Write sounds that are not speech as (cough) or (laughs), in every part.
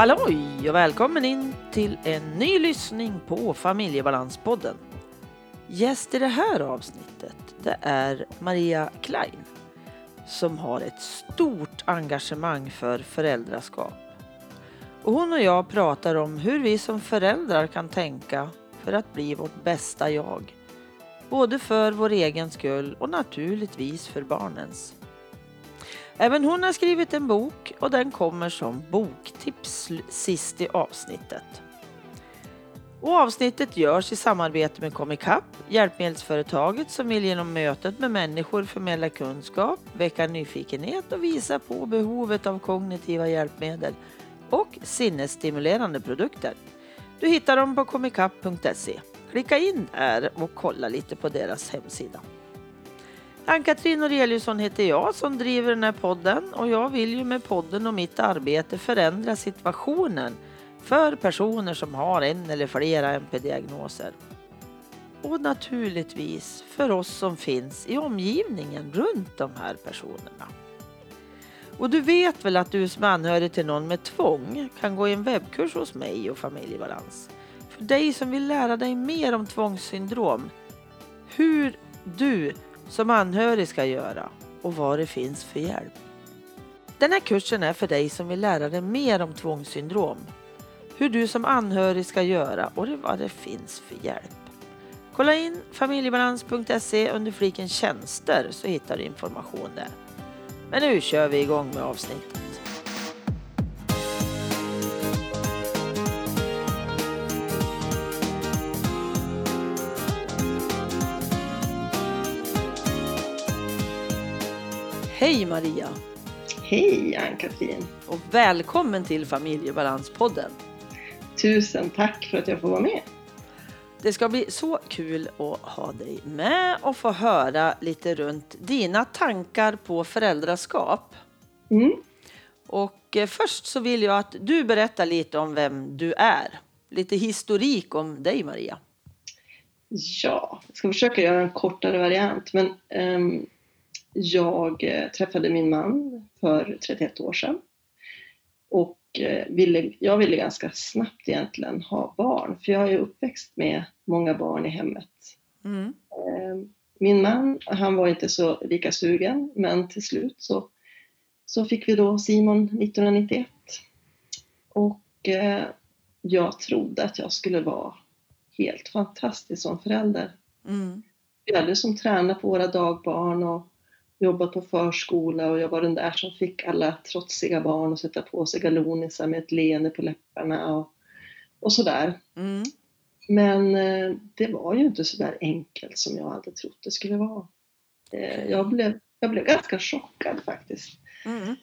Halloj och välkommen in till en ny lyssning på Familjebalanspodden. Gäst i det här avsnittet det är Maria Klein som har ett stort engagemang för föräldraskap. Och hon och jag pratar om hur vi som föräldrar kan tänka för att bli vårt bästa jag. Både för vår egen skull och naturligtvis för barnens. Även hon har skrivit en bok och den kommer som boktips sist i avsnittet. Och avsnittet görs i samarbete med Comicap, hjälpmedelsföretaget som vill genom mötet med människor förmedla kunskap, väcka nyfikenhet och visa på behovet av kognitiva hjälpmedel och sinnesstimulerande produkter. Du hittar dem på comicap.se. Klicka in där och kolla lite på deras hemsida. Ann-Katrin Aureliusson heter jag som driver den här podden och jag vill ju med podden och mitt arbete förändra situationen för personer som har en eller flera NP-diagnoser. Och naturligtvis för oss som finns i omgivningen runt de här personerna. Och du vet väl att du som är anhörig till någon med tvång kan gå i en webbkurs hos mig och Familjebalans. För dig som vill lära dig mer om tvångssyndrom, hur du som anhörig ska göra och vad det finns för hjälp. Den här kursen är för dig som vill lära dig mer om tvångssyndrom, hur du som anhörig ska göra och vad det finns för hjälp. Kolla in familjebalans.se under fliken tjänster så hittar du information där. Men nu kör vi igång med avsnittet. Hej Maria! Hej Ann-Katrin! Och välkommen till Familjebalanspodden! Tusen tack för att jag får vara med! Det ska bli så kul att ha dig med och få höra lite runt dina tankar på föräldraskap. Mm. Och eh, först så vill jag att du berättar lite om vem du är. Lite historik om dig Maria. Ja, jag ska försöka göra en kortare variant men um, jag eh, träffade min man för 31 år sedan och eh, ville, jag ville ganska snabbt egentligen ha barn, för jag är uppväxt med många barn i hemmet. Mm. Eh, min man, han var inte så lika sugen, men till slut så, så fick vi då Simon 1991. Och jag trodde att jag skulle vara helt fantastisk som förälder. Mm. Vi hade som tränat på våra dagbarn och jobbat på förskola och jag var den där som fick alla trotsiga barn att sätta på sig galonisar med ett leende på läpparna och, och sådär. Mm. Men eh, det var ju inte så där enkelt som jag hade trott det skulle vara. Eh, jag, blev, jag blev ganska chockad faktiskt. Mm.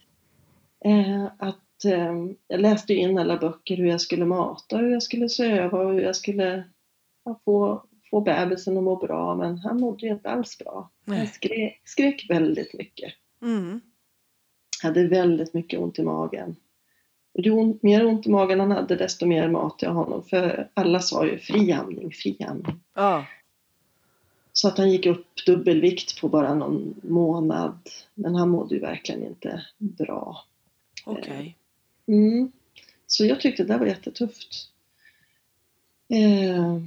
Eh, att eh, jag läste in alla böcker hur jag skulle mata, hur jag skulle söva och hur jag skulle få få bebisen att må bra, men han mådde ju inte alls bra. Nej. Han skrek, skrek väldigt mycket. Mm. Hade väldigt mycket ont i magen. Och ju mer ont i magen han hade, desto mer mat jag honom. För alla sa ju fri amning, fri amning. Ja. Så att han gick upp dubbelvikt på bara någon månad. Men han mådde ju verkligen inte bra. Okej. Mm. Så jag tyckte det var jättetufft. Eh,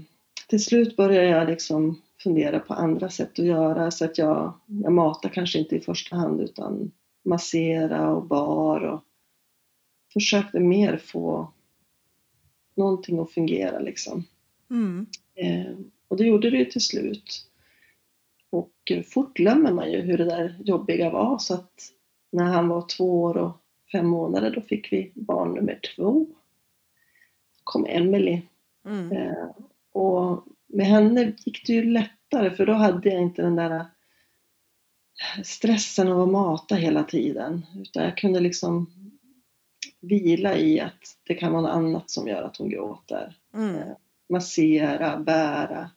till slut började jag liksom fundera på andra sätt att göra så att jag, jag matar kanske inte i första hand utan massera och bar och försökte mer få någonting att fungera liksom. Mm. Eh, och det gjorde det ju till slut. Och fort glömmer man ju hur det där jobbiga var så att när han var två år och fem månader då fick vi barn nummer två. Så kom Emelie Mm. Eh, och med henne gick det ju lättare för då hade jag inte den där stressen av att mata hela tiden. Utan jag kunde liksom vila i att det kan vara något annat som gör att hon gråter. Mm. Massera, bära,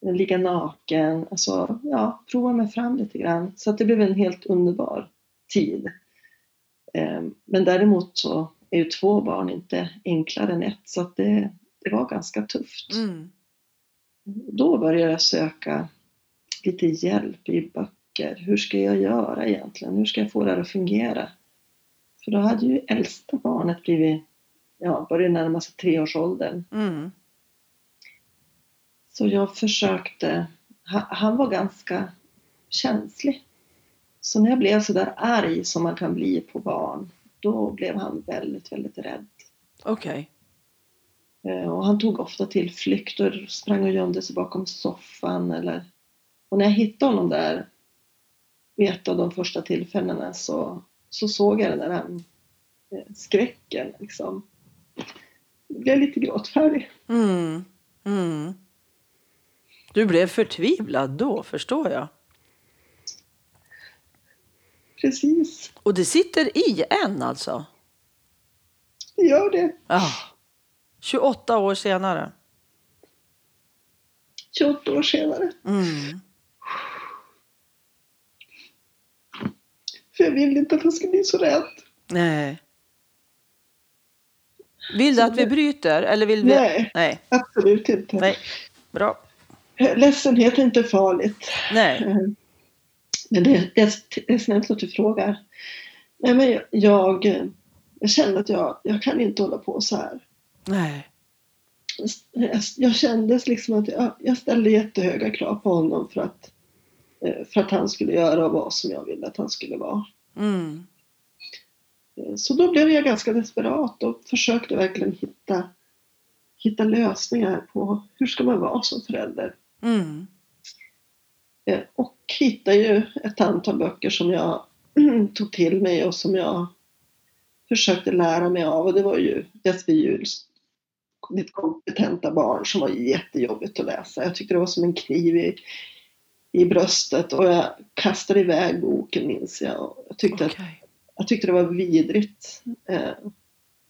ligga naken. Alltså, ja, prova mig fram lite grann. Så att det blev en helt underbar tid. Eh, Men däremot så är ju två barn inte enklare än ett. Så att det, ganska tufft. Mm. Då började jag söka lite hjälp i böcker. Hur ska jag göra egentligen? Hur ska jag få det här att fungera? För då hade ju äldsta barnet blivit ja, började närma sig treårsåldern. Mm. Så jag försökte, han, var ganska känslig. Så när jag blev så där arg som man kan bli på barn, då blev han väldigt, väldigt rädd. Okej. Eh, Och han tog ofta till flykt och sprang och gömde sig bakom soffan. Eller... Och när jag hittade honom där vid ett av de första tillfällena så, så såg jag den där eh, skräcken. Liksom. Jag blev lite gråtfärdig. Mm. Mm. Du blev förtvivlad då, förstår jag. Precis, Och det sitter i än alltså? det gör det. Ja. 28 år senare. 28 år senare. Mm. För jag ville inte att han skulle bli så rädd. Nej. Vill du att vi bryter? Eller vill vi... Nej, Nej. absolut inte. Nej. Bra. Ledsenhet är inte farligt. Nej. Men det, det, det är snällt att du frågar. Nej, men jag, jag, jag kände att jag, jag kan inte hålla på så här. Nej. Jag, jag kände liksom att jag, jag ställde jättehöga krav på honom för att, eh, för att han skulle göra och vara som jag ville att han skulle vara. Mm. Eh, Så då blev jag ganska desperat och försökte verkligen hitta, hitta lösningar på hur ska man vara som förälder. Mm. Eh, Och hittade ju ett antal böcker som jag (clears throat) tog till mig och som jag försökte lära mig av. Och det var ju Jesper Juhls Mitt kompetenta barn som var jättejobbigt att läsa. Jag tyckte det var som en kniv i, i bröstet och jag kastade iväg boken minns jag. Jag tyckte, att, Okej. jag tyckte det var vidrigt. Eh,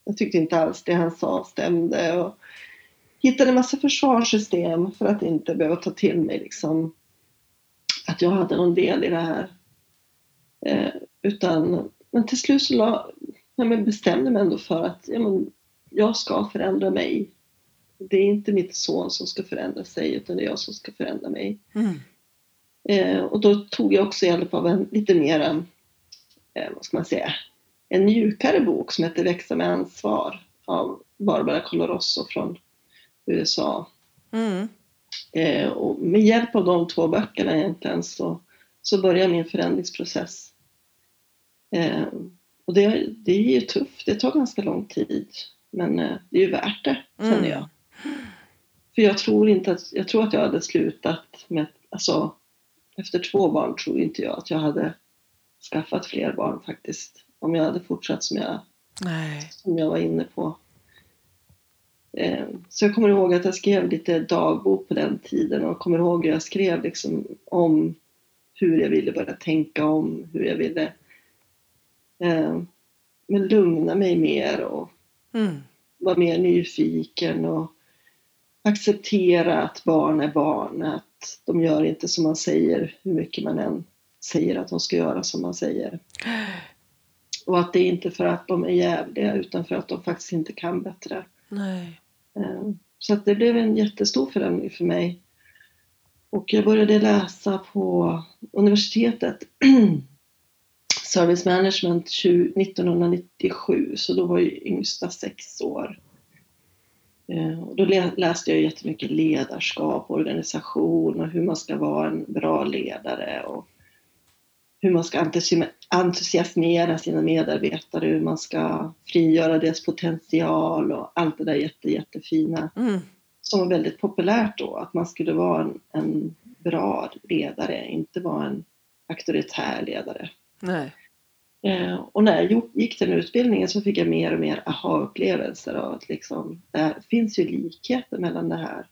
Jag tyckte inte alls det han sa stämde. Och hittade en massa försvarssystem för att inte behöva ta till mig liksom att jag hade någon del i det här. Eh, utan, men till slut så la, ja, bestämde jag mig ändå för att ja, men, jag ska förändra mig. Det är inte mitt son som ska förändra sig utan det är jag som ska förändra mig. Mm. Eh, och då tog jag också hjälp av en lite mer, eh, vad ska man säga, en mjukare bok som heter Växa med ansvar av Barbara Coloroso från USA. Mm. Eh, och med hjälp av de två böckerna egentligen så, så börjar min förändringsprocess. Eh, och det, det är ju tufft, det tar ganska lång tid. Men eh, det är ju värt det, känner Mm. jag. För jag tror inte att, jag tror att jag hade slutat med, alltså efter två barn tror inte jag att jag hade skaffat fler barn faktiskt. Om jag hade fortsatt som jag, Nej. som jag var inne på. Eh, Så jag kommer ihåg att jag skrev lite dagbok på den tiden och kommer ihåg hur jag skrev liksom om hur jag ville börja tänka om, hur jag ville eh, men lugna mig mer och Mm. vara mer nyfiken och acceptera att barn är barn, att de gör inte som man säger hur mycket man än säger att de ska göra som man säger. Och att det är inte för att de är jävliga utan för att de faktiskt inte kan bättre. Nej. Eh, Så att det blev en jättestor förändring för mig. Och jag började läsa på universitetet (clears throat) Service Management 20 1997, så då var ju yngsta sex år. Eh, Och då lä- läste jag jättemycket ledarskap, organisation och hur man ska vara en bra ledare och hur man ska entusi- entusiasmera sina medarbetare, hur man ska frigöra deras potential och allt det där jätte, jättefina Mm. som var väldigt populärt då, att man skulle vara en, en bra ledare, inte vara en auktoritär ledare. Nej. Eh, och när jag gick den utbildningen så fick jag mer och mer aha-upplevelser av att liksom, det finns ju likheter mellan det här.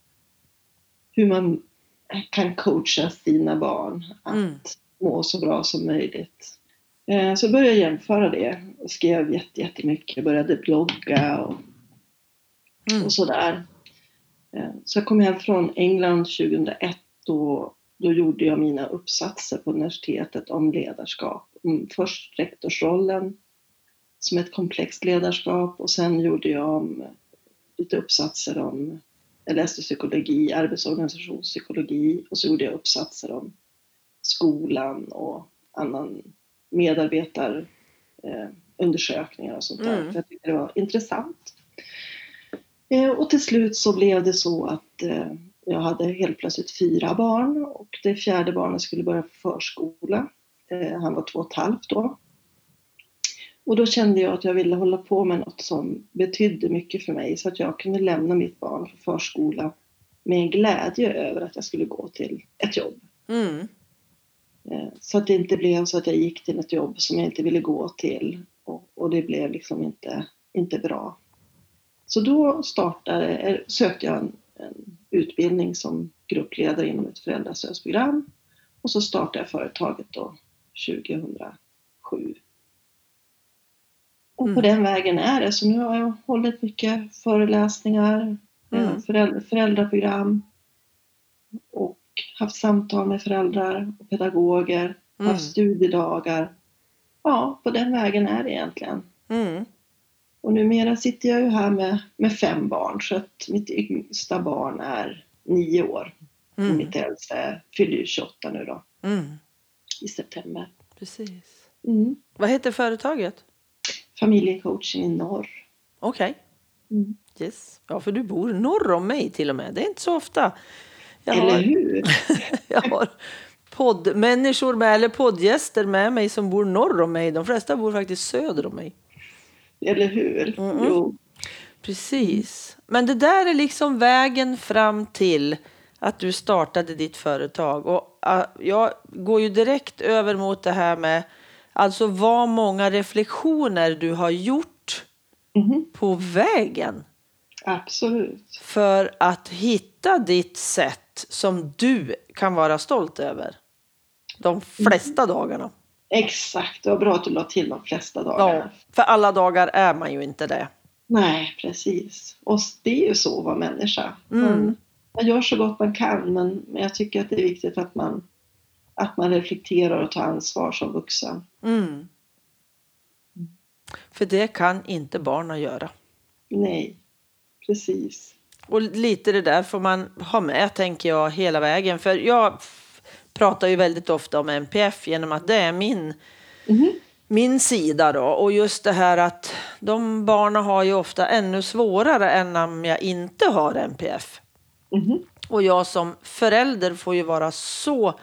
Hur man kan coacha sina barn att Mm. må så bra som möjligt. Eh, så började jag jämföra det och skrev jätte- jättemycket, började blogga och Mm. och sådär. Eh, Så jag kom hem från England 2001 och då gjorde jag mina uppsatser på universitetet om ledarskap. Mm, Först rektorsrollen som ett komplext ledarskap och sen gjorde jag om lite uppsatser om, jag läste psykologi, arbetsorganisationspsykologi och så gjorde jag uppsatser om skolan och annan medarbetarundersökningar och sånt där. Mm. För jag tyckte det var intressant. Eh, och till slut så blev det så att eh, jag hade helt plötsligt fyra barn och det fjärde barnet skulle börja förskola. Eh, han var två och ett halvt då. Och då kände jag att jag ville hålla på med något som betydde mycket för mig så att jag kunde lämna mitt barn för förskola med en glädje över att jag skulle gå till ett jobb. Mm. Eh, Så att det inte blev så att jag gick till ett jobb som jag inte ville gå till och, och det blev liksom inte, inte bra. Så då startade, eh, sökte jag en, en utbildning som gruppledare inom ett föräldrastödsprogram och så startade jag företaget då 2007. Och på Mm. den vägen är det. Så nu har jag hållit mycket föreläsningar, eh, Mm. föräldra, föräldraprogram och haft samtal med föräldrar och pedagoger, Mm. haft studiedagar. Ja, på den vägen är det egentligen. Mm. Och numera sitter jag ju här med, med fem barn så att mitt yngsta barn är nio år. Mm. mitt äldsta fyller ju 28 nu då Mm. I september. Precis. Mm. Vad heter företaget? Familjecoaching i norr. Okej. Mm. Yes. Ja, för du bor norr om mig till och med. Det är inte så ofta. Jag Eller har, hur? (laughs) jag har poddmänniskor med, eller poddgäster med mig som bor norr om mig. De flesta bor faktiskt söder om mig. Eller hur? Mm. Jo. Precis. Men det där är liksom vägen fram till att du startade ditt företag. Och äh, jag går ju direkt över mot det här med alltså vad många reflektioner du har gjort Mhm. på vägen Absolut. för att hitta ditt sätt som du kan vara stolt över. De flesta dagarna. Exakt, det var bra att du la till de flesta Ja, dagarna. för alla dagar är man ju inte det. Nej, precis. Och det är ju så att vara människa. Mm. Man, gör så gott man kan men, men jag tycker att det är viktigt att man, att man reflekterar och tar ansvar som vuxen. Mm. För det kan inte barnen göra. Nej, precis. Och lite det där får man ha med, tänker jag, hela vägen. För jag pratar ju väldigt ofta om NPF genom att det är min, Mhm. min sida då. Och just det här att de barnen har ju ofta ännu svårare än om jag inte har NPF. Mhm. Och jag som förälder får ju vara så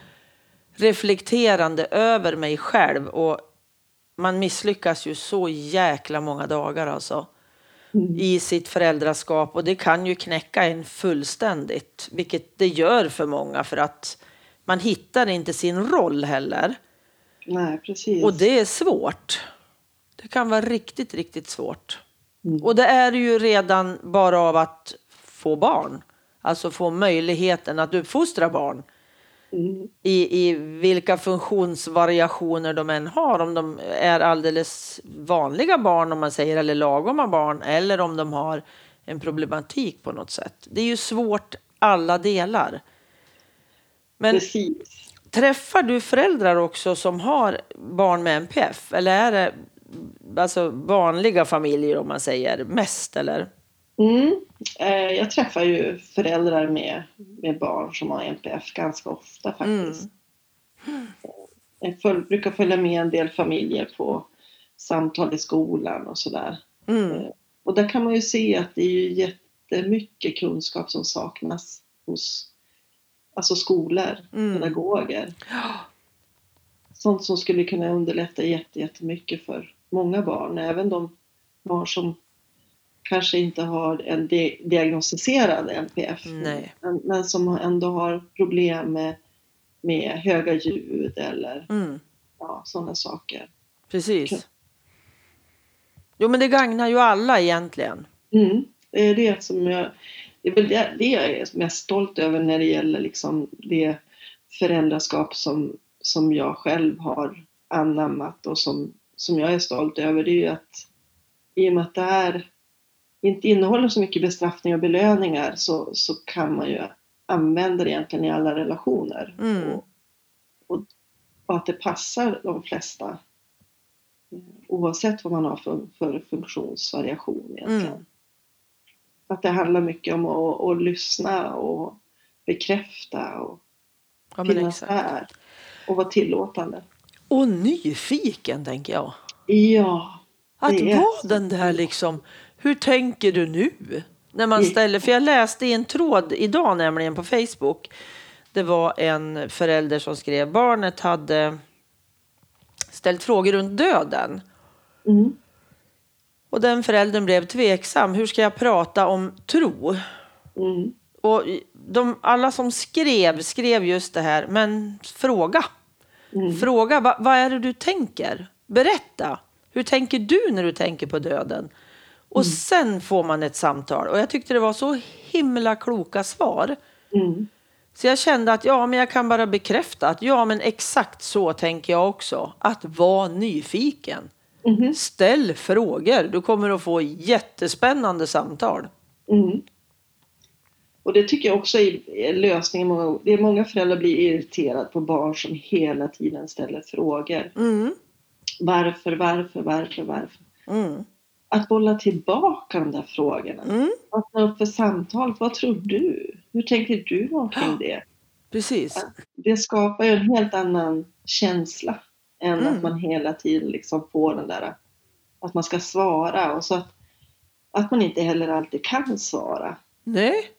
reflekterande över mig själv. Och man misslyckas ju så jäkla många dagar alltså Mm. i sitt föräldraskap och det kan ju knäcka en fullständigt, vilket det gör för många för att man hittar inte sin roll heller. Nej, precis. Och det är svårt. Det kan vara riktigt, riktigt svårt. Mm. Och det är ju redan bara av att få barn. Alltså få möjligheten att uppfostra barn Mm. i, i vilka funktionsvariationer de än har. Om de är alldeles vanliga barn om man säger eller lagoma barn eller om de har en problematik på något sätt. Det är ju svårt alla delar. Men Precis. träffar du föräldrar också som har barn med NPF eller är det alltså vanliga familjer om man säger mest eller? Mm. Eh, Jag träffar ju föräldrar med, med barn som har NPF ganska ofta faktiskt. Jag föl, brukar följa med en del familjer på samtal i skolan och sådär. Mm. Och där kan man ju se att det är ju jättemycket kunskap som saknas hos alltså skolor, Mm. pedagoger. Sånt som skulle kunna underlätta jätte- jättemycket för många barn, även de barn som kanske inte har en di- diagnostiserad NPF, men, men som ändå har problem med, med höga ljud eller Mm. ja, sådana saker. Precis. Jo men det gagnar ju alla egentligen. Mm. Det är det som jag, det är väl det, det jag är mest stolt över när det gäller liksom det föräldraskap som, som jag själv har anammat och som, som jag är stolt över. Det är ju att i och med att det här inte innehåller så mycket bestraffning och belöningar så, så kan man ju använda det egentligen i alla relationer. Mm. Och, och, och att det passar de flesta eh, oavsett vad man har för, för funktionsvariation egentligen. Mm. Att det handlar mycket om att, att lyssna och bekräfta och Ja, finnas exakt. där och vara tillåtande. Och nyfiken tänker jag. Ja, Att vara den där liksom, hur tänker du nu? När man ställer, för jag läste i en tråd idag nämligen på Facebook. Det var en förälder som skrev barnet hade ställt frågor runt döden. Mm. Och den föräldern blev tveksam. Hur ska jag prata om tro? Mm. Och de, alla som skrev, skrev just det här. Men fråga. Mm. Fråga, va, vad är det du tänker? Berätta. Hur tänker du när du tänker på döden? Och Mm. sen får man ett samtal. Och jag tyckte det var så himla kloka svar. Mm. Så jag kände att ja, men jag kan bara bekräfta att ja, men exakt så tänker jag också. Att vara nyfiken. Mhm. Ställ frågor. Du kommer att få jättespännande samtal. Mm. Och det tycker jag också är lösningen. Många, det är många föräldrar blir irriterade på barn som hela tiden ställer frågor. Mm. Varför, varför, varför, varför? Att bolla tillbaka de där frågorna. Mm. Öppna upp för samtal. Vad tror du? Hur tänker du omkring det? Precis. Det skapar ju en helt annan känsla än Mm. att man hela tiden liksom får den där att man ska svara och så att, att man inte heller alltid kan svara. Nej.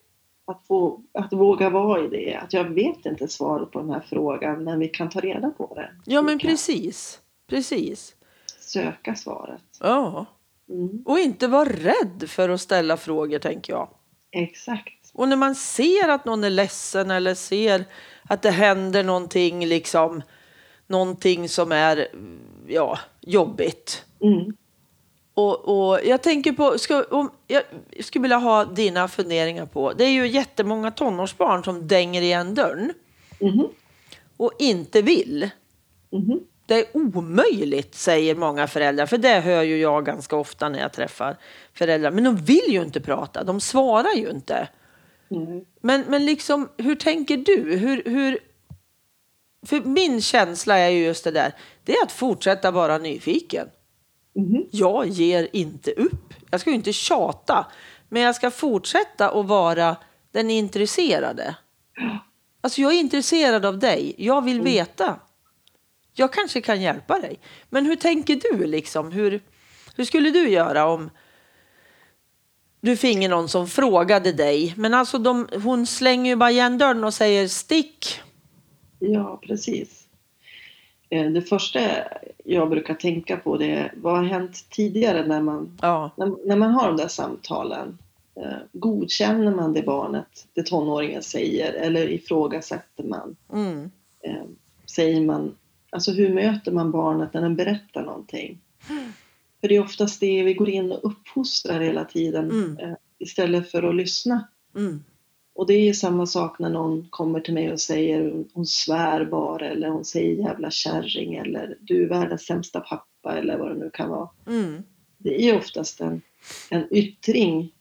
Att, få, att våga vara i det. Att jag vet inte svaret på den här frågan men vi kan ta reda på det. Ja, men precis. Precis. Söka svaret. Ja. Mm, Och inte vara rädd för att ställa frågor, tänker jag. exakt. Och när man ser att någon är ledsen eller ser att det händer någonting, liksom någonting som är ja, jobbigt. Mm, Och, och jag tänker på, ska, om, jag skulle vilja ha dina funderingar på, det är ju jättemånga tonårsbarn som dänger igen dörren mhm, och inte vill. mhm, Det är omöjligt, säger många föräldrar. För det hör ju jag ganska ofta när jag träffar föräldrar. Men de vill ju inte prata, de svarar ju inte. nej, Men, men liksom, hur tänker du? Hur, hur... För min känsla är ju just det där. Det är att fortsätta vara nyfiken. mhm, Jag ger inte upp. Jag ska ju inte tjata. Men jag ska fortsätta att vara den intresserade. Alltså jag är intresserad av dig. Jag vill veta. Jag kanske kan hjälpa dig. Men hur tänker du liksom? Hur, hur skulle du göra om du finge någon som frågade dig? Men alltså de, hon slänger ju bara igen dörren och säger stick. Ja, precis. Eh, Det första jag brukar tänka på det är vad har hänt tidigare när man, Ja. när, när man har de där samtalen? Eh, Godkänner man det barnet, det tonåringen säger eller ifrågasätter man? Mm. Eh, Säger man, alltså hur möter man barnet när den berättar någonting? För det är oftast det vi går in och uppfostrar hela tiden Mm. eh, istället för att lyssna. Mm. Och det är samma sak när någon kommer till mig och säger hon svär bara eller hon säger jävla kärring eller du är världens sämsta pappa eller vad det nu kan vara. Mm. Det är oftast en, en yttring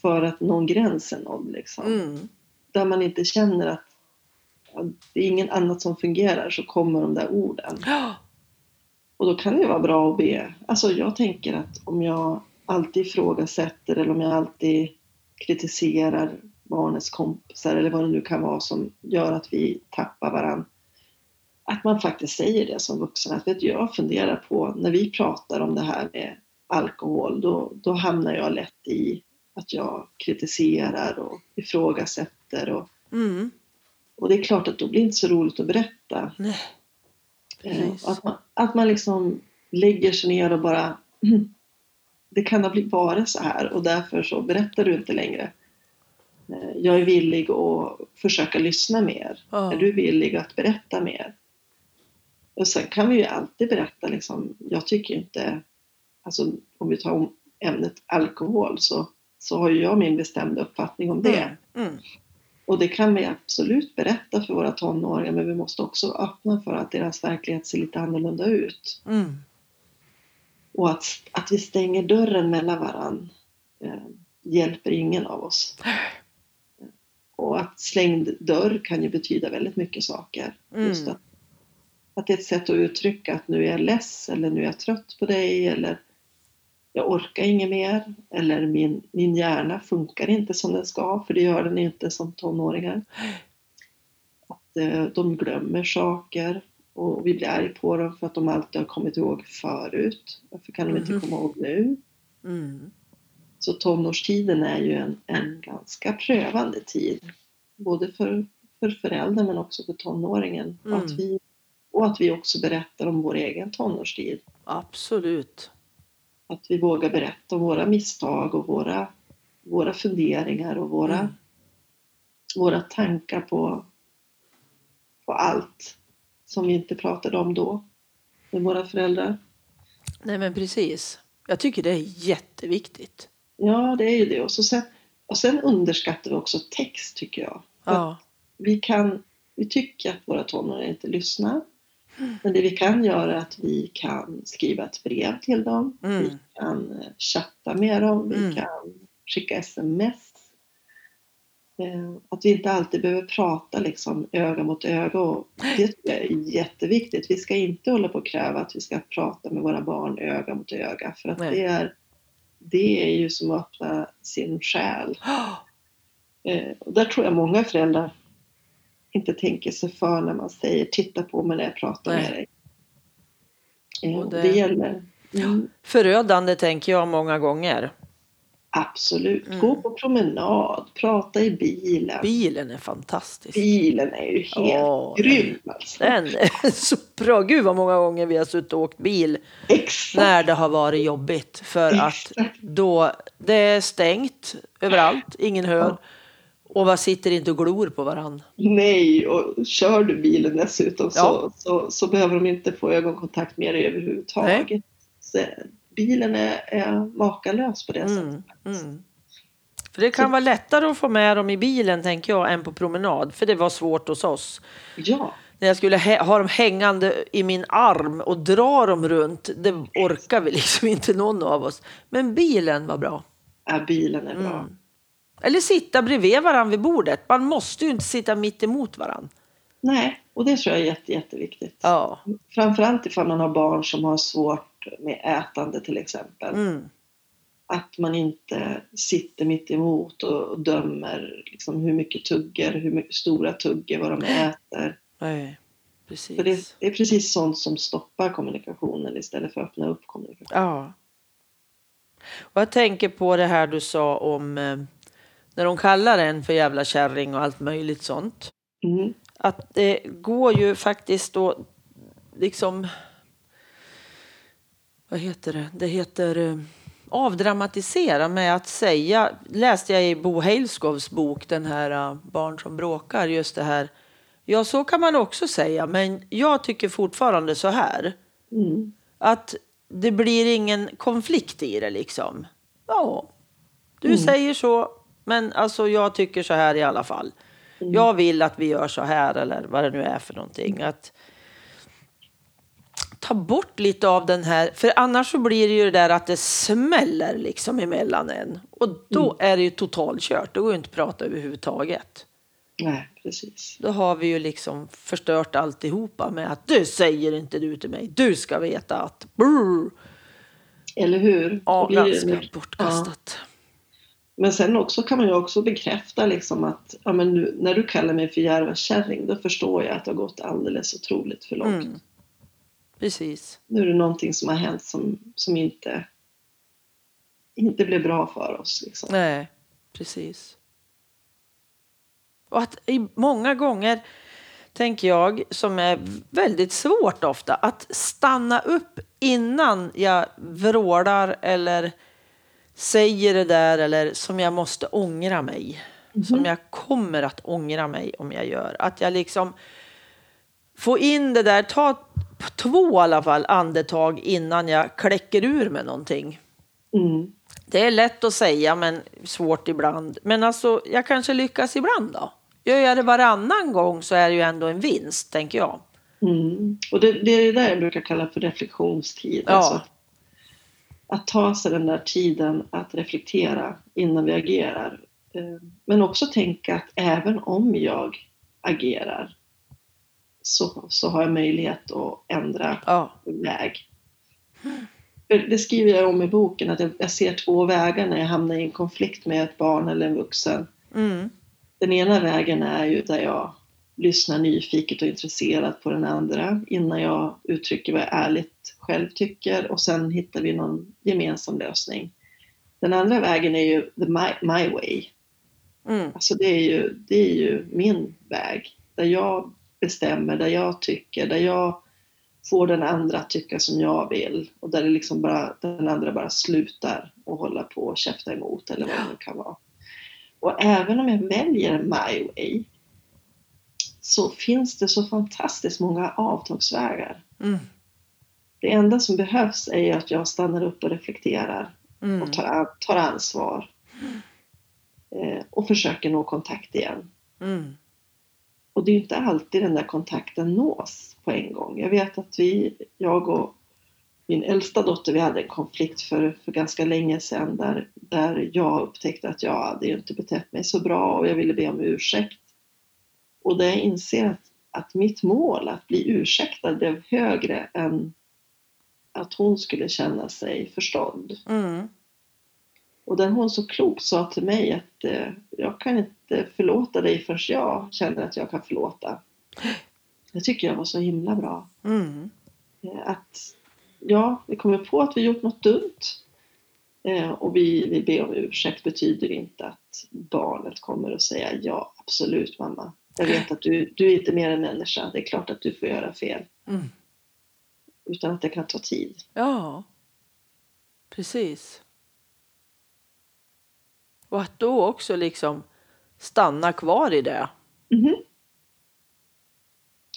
för att någon gräns är nådd liksom. Mm. Där man inte känner att det är ingen annat som fungerar så kommer de där orden. Och då kan det vara bra att be. Alltså jag tänker att om jag alltid ifrågasätter eller om jag alltid kritiserar barnets kompisar eller vad det nu kan vara som gör att vi tappar varann. Att man faktiskt säger det som vuxen. Att vet du, jag funderar på när vi pratar om det här med alkohol då, då hamnar jag lätt i att jag kritiserar och ifrågasätter. Och, Mm. Och det är klart att då blir det inte så roligt att berätta. Nej. Eh. Att man, att man liksom lägger sig ner och bara "Mm, det kan ha blivit varit så här och därför så berättar du inte längre. Eh, Jag är villig att försöka lyssna mer. Ja. Är du villig att berätta mer? Och sen kan vi ju alltid berätta liksom, jag tycker inte, alltså om vi tar om ämnet alkohol så, så har ju jag min bestämda uppfattning om det. Mm. Och det kan vi absolut berätta för våra tonåringar men vi måste också öppna för att deras verklighet ser lite annorlunda ut. Mm. Och att, att vi stänger dörren mellan varann eh, hjälper ingen av oss. (sighs) Och att slängd dörr kan ju betyda väldigt mycket saker. Mm. Just att, att det är ett sätt att uttrycka att nu är jag less eller nu är jag trött på dig eller jag orkar inget mer eller min, min hjärna funkar inte som den ska för det gör den inte som tonåringar. Att eh, de glömmer saker och vi blir arg på dem för att de alltid har kommit ihåg förut. Varför kan de inte Mhm. komma ihåg nu? Mm. Så tonårstiden är ju en, en ganska prövande tid. Både för, för föräldern men också för tonåringen. Mm. Att vi, och att vi också berättar om vår egen tonårstid. Absolut. Att vi vågar berätta om våra misstag och våra, våra funderingar och våra, Mm. våra tankar på, på allt som vi inte pratade om då med våra föräldrar. Nej men precis. Jag tycker det är jätteviktigt. Ja, det är ju det. Och, så sen, och sen underskattar vi också text tycker jag. Ja. vi, kan, vi tycker att våra tonåringar inte lyssnar. Men det vi kan göra är att vi kan skriva ett brev till dem. Vi Mm. kan eh, chatta med dem. Vi Mm. kan skicka sms. Eh, Att vi inte alltid behöver prata liksom öga mot öga. Det tycker jag är jätteviktigt. Vi ska inte hålla på och kräva att vi ska prata med våra barn öga mot öga. För att Nej. det är, det är ju som att öppna sin själ. (gasps) Eh, och där tror jag många föräldrar inte tänker sig för när man säger titta på mig när jag pratar Nej. med dig. Eh, Och det- det... gäller mm, Förödande tänker jag många gånger. absolut. Mm. Gå på promenad, prata i bilen. Bilen är fantastisk. Bilen är ju helt Ja, grym alltså. Den är (laughs) så bra. Gud vad många gånger vi har suttit och åkt bil Exakt. när det har varit jobbigt. För att Exakt. då, det är stängt överallt, ingen hör. Ja. Och vad sitter inte och glor på varann. Nej, och kör du bilen dessutom så, Ja. så, så behöver de inte få ögonkontakt med dig överhuvudtaget. Så, bilen är, är makalös på det sättet. Mm, mm. För det kan vara lättare att få med dem i bilen tänker jag än på promenad. För det var svårt hos oss. Ja, När jag skulle ha dem hängande i min arm och dra dem runt. Det orkar vi liksom inte någon av oss. Men bilen var bra. ja, bilen är bra. Mm. Eller sitta bredvid varandra vid bordet. Man måste ju inte sitta mitt emot varandra. Nej, och det tror jag är jätte, jätteviktigt. Ja. Framförallt ifall man har barn som har svårt med ätande till exempel. Mm. Att man inte sitter mitt emot och, och dömer liksom, hur mycket tuggar, hur mycket stora tuggar, vad de äter. Nej, precis. För det, det är precis sånt som stoppar kommunikationen istället för att öppna upp kommunikationen. Ja. Och jag tänker på det här du sa om eh, när de kallar en för jävla kärring och allt möjligt sånt. Mm. Att det går ju faktiskt då liksom... Vad heter det? Det heter eh, avdramatisera med att säga. Läste jag i Bo Heilskovs bok, den här eh, Barn som bråkar, just det här. Ja, så kan man också säga, men jag tycker fortfarande så här. Mm. Att det blir ingen konflikt i det liksom. Ja, du Mm. säger så, men alltså jag tycker så här i alla fall. Mm. Jag vill att vi gör så här eller vad det nu är för någonting. Att ta bort lite av den här, för annars så blir det ju det där att det smäller liksom emellan en. Och då Mm. är det ju totalkört, då går det inte att prata överhuvudtaget. Nej, precis. Då har vi ju liksom förstört alltihopa med att du säger inte du till mig, du ska veta att brr. Eller hur? Ja, det ganska bortkastat. Men sen också kan man ju också bekräfta liksom att ja, men nu, när du kallar mig för Järvakärring då förstår jag att det har gått alldeles otroligt för långt. Mm. Precis. Nu är det någonting som har hänt som, som inte, inte blev bra för oss. Liksom. Nej, precis. Och att i många gånger tänker jag, som är väldigt svårt ofta, att stanna upp innan jag vrålar eller säger det där eller som jag måste ångra mig. Som jag kommer att ångra mig om jag gör. Att jag liksom får in det där, ta två i alla fall andetag innan jag kläcker ur med någonting. Mm. Det är lätt att säga men svårt ibland. Men alltså jag kanske lyckas ibland då. Gör jag det varannan gång så är det ju ändå en vinst tänker jag. Mm. Och det, det är det där jag brukar kalla för reflektionstid. Ja. Alltså, att ta sig den där tiden att reflektera innan vi agerar. Eh, Men också tänka att även om jag agerar så, så har jag möjlighet att ändra Ja, väg. För Det skriver jag om i boken, att jag, jag ser två vägar när jag hamnar i en konflikt med ett barn eller en vuxen. mm. Den ena vägen är ju där jag lyssnar nyfiket och intresserat på den andra innan jag uttrycker vad jag ärligt själv tycker och sen hittar vi någon gemensam lösning. Den andra vägen är ju the my, my way. Mm. Alltså det är, ju, det är ju min väg. Där jag bestämmer, där jag tycker, där jag får den andra att tycka som jag vill. Och där det liksom bara, den andra bara slutar och hålla på och käfta emot eller vad det nu kan vara. Och även om jag väljer my way så finns det så fantastiskt många avtagsvägar. Mm. Det enda som behövs är att jag stannar upp och reflekterar Mm. och tar, tar ansvar. Eh, och försöker nå kontakt igen. Mm. Och det är ju inte alltid den där kontakten nås på en gång. Jag vet att vi, jag och min äldsta dotter, vi hade en konflikt för, för ganska länge sedan där, där jag upptäckte att jag hade ju inte betett mig så bra och jag ville be om ursäkt. Och där jag inser att, att mitt mål att bli ursäktad blev högre än att hon skulle känna sig förstådd. Mm. Och där hon så klokt sa till mig att eh, jag kan inte förlåta dig förrän jag känner att jag kan förlåta. Det tycker jag var så himla bra. Mm. Eh, att ja, vi kommer på att vi gjort något dumt eh, och vi, vi ber om ursäkt betyder inte att barnet kommer att säga ja, absolut mamma. Jag vet att du, du är inte mer än människa. Det är klart att du får göra fel. Mm. Utan att det kan ta tid. Ja, precis. Och att då också liksom stanna kvar i det. Mhm,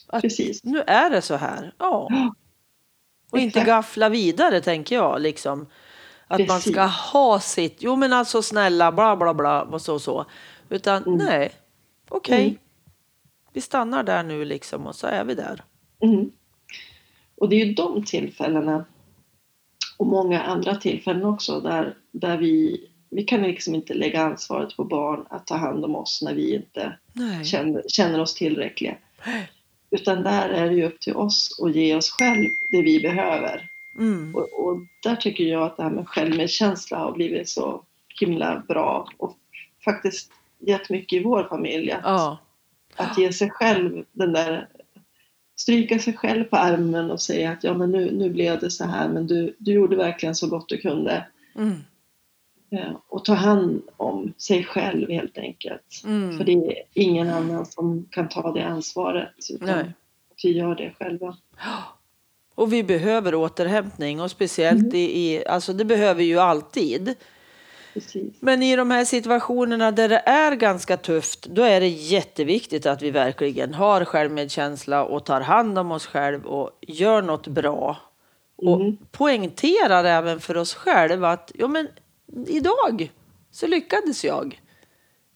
Att Precis. nu är det så här. Ja. Ja, (gasps) Och inte gaffla vidare tänker jag liksom. Att man Precis. ska ha sitt, jo men alltså snälla bla bla bla och så och så. Utan Mm. nej, okej. Mm. Vi stannar där nu liksom och så är vi där. Mm. Och det är ju de tillfällena och många andra tillfällen också där, där vi, vi kan liksom inte lägga ansvaret på barn att ta hand om oss när vi inte känner, känner oss tillräckliga. Utan där är det ju upp till oss att ge oss själv det vi behöver. Mm. Och, och där tycker jag att det här med självmedkänsla har blivit så himla bra och faktiskt jättemycket i vår familj. Att, Ja. att ge sig själv den där stryka sig själv på armen och säga att ja men nu, nu blev det så här men du, du gjorde verkligen så gott du kunde. Mm. Eh, Och ta hand om sig själv helt enkelt. Mm. För det är ingen annan som kan ta det ansvaret. Utan Nej. vi gör det själva. Och vi behöver återhämtning och speciellt Mm. i, i, alltså det behöver ju alltid. Precis. Men i de här situationerna där det är ganska tufft, då är det jätteviktigt att vi verkligen har självmedkänsla och tar hand om oss själv och gör något bra. Och Mm. poängterar även för oss själva att ja, men idag så lyckades jag.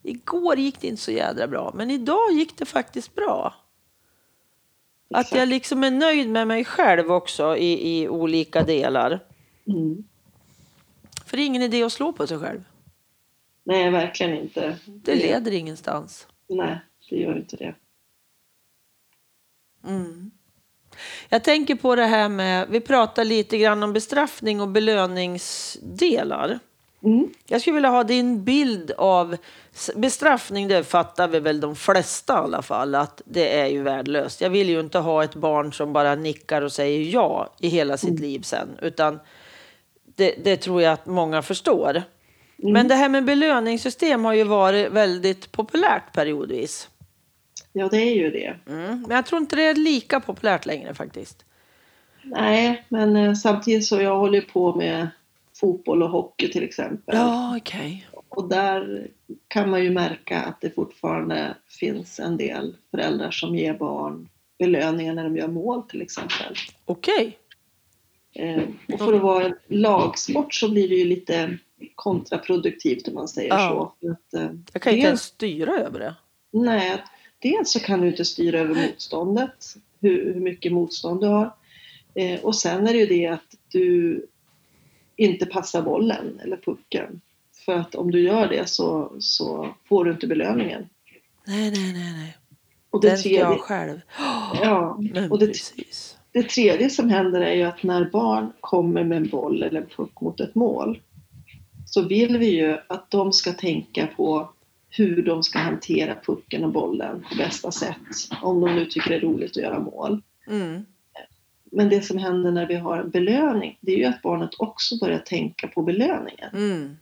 Igår gick det inte så jädra bra, men idag gick det faktiskt bra. Att Exakt. jag liksom är nöjd med mig själv också i, i olika delar. Mm. För det är ingen idé att slå på sig själv. Nej, verkligen inte. Det leder ingenstans. Nej, det gör inte det. Mm. Jag tänker på det här med, vi pratar lite grann om bestraffning och belöningsdelar. Mm. Jag skulle vilja ha din bild av bestraffning, det fattar vi väl de flesta i alla fall, att det är ju värdelöst. Jag vill ju inte ha ett barn som bara nickar och säger ja i hela sitt liv sen, utan det, det tror jag att många förstår. Men det här med belöningssystem har ju varit väldigt populärt periodvis. Ja, det är ju det. Mm. Men jag tror inte det är lika populärt längre faktiskt. Nej, men eh, samtidigt så jag håller på med fotboll och hockey till exempel. Ja, okej. Och där kan man ju märka att det fortfarande finns en del föräldrar som ger barn belöningar när de gör mål till exempel. Okej. Eh, och för att vara en lagsport så blir det ju lite kontraproduktivt om man säger Ja. så. Att, eh, Jag kan inte ens dels, styra över det. nej, dels så kan du inte styra över motståndet, hur, hur mycket motstånd du har. Eh, och sen är det ju det att du inte passar bollen eller pucken. För att om du gör det så, så får du inte belöningen. Nej, nej, nej, nej. Och det Den ska tredje, jag själv. ja, (gasps) och det, precis. Det tredje som händer är ju att när barn kommer med en boll eller en puck mot ett mål så vill vi ju att de ska tänka på hur de ska hantera pucken och bollen på bästa sätt. Om de nu tycker det är roligt att göra mål. Mm. Men det som händer när vi har en belöning, det är ju att barnet också börjar tänka på belöningen. Mm.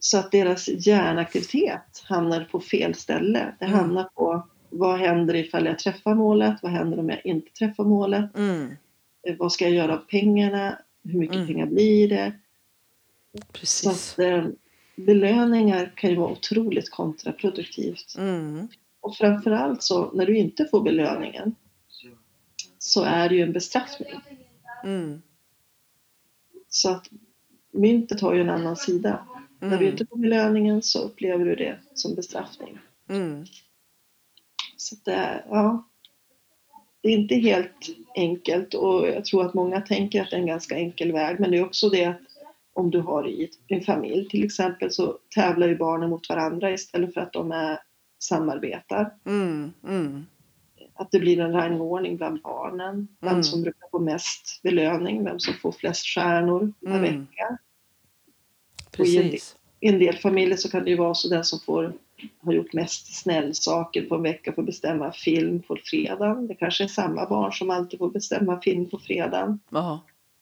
så att deras hjärnaktivitet hamnar på fel ställe. Det Mm. hamnar på vad händer ifall jag träffar målet? Vad händer om jag inte träffar målet? Mm. Eh, Vad ska jag göra av pengarna? Hur mycket Mm. pengar blir det? Så Precis. att, eh, belöningar kan ju vara otroligt kontraproduktivt. Mm. Och framförallt så när du inte får belöningen så är det ju en bestraffning. Mm. Så att myntet har ju en annan sida. När du Mm. inte får belöningen så upplever du det som bestraffning. Mm. Så det är, ja. Det är inte helt enkelt och jag tror att många tänker att det är en ganska enkel väg. Men det är också det att om du har i en familj till exempel så tävlar ju barnen mot varandra istället för att de är, samarbetar. Mm. Mm. Att det blir en rangordning bland barnen. Vem Mm. som brukar få mest belöning, vem som får flest stjärnor per Mm. vecka. Och i en del- Precis. I en del familjer så kan det ju vara så den som får, har gjort mest snällsaker på en vecka får bestämma film på fredagen. Det kanske är samma barn som alltid får bestämma film på fredagen. Ja.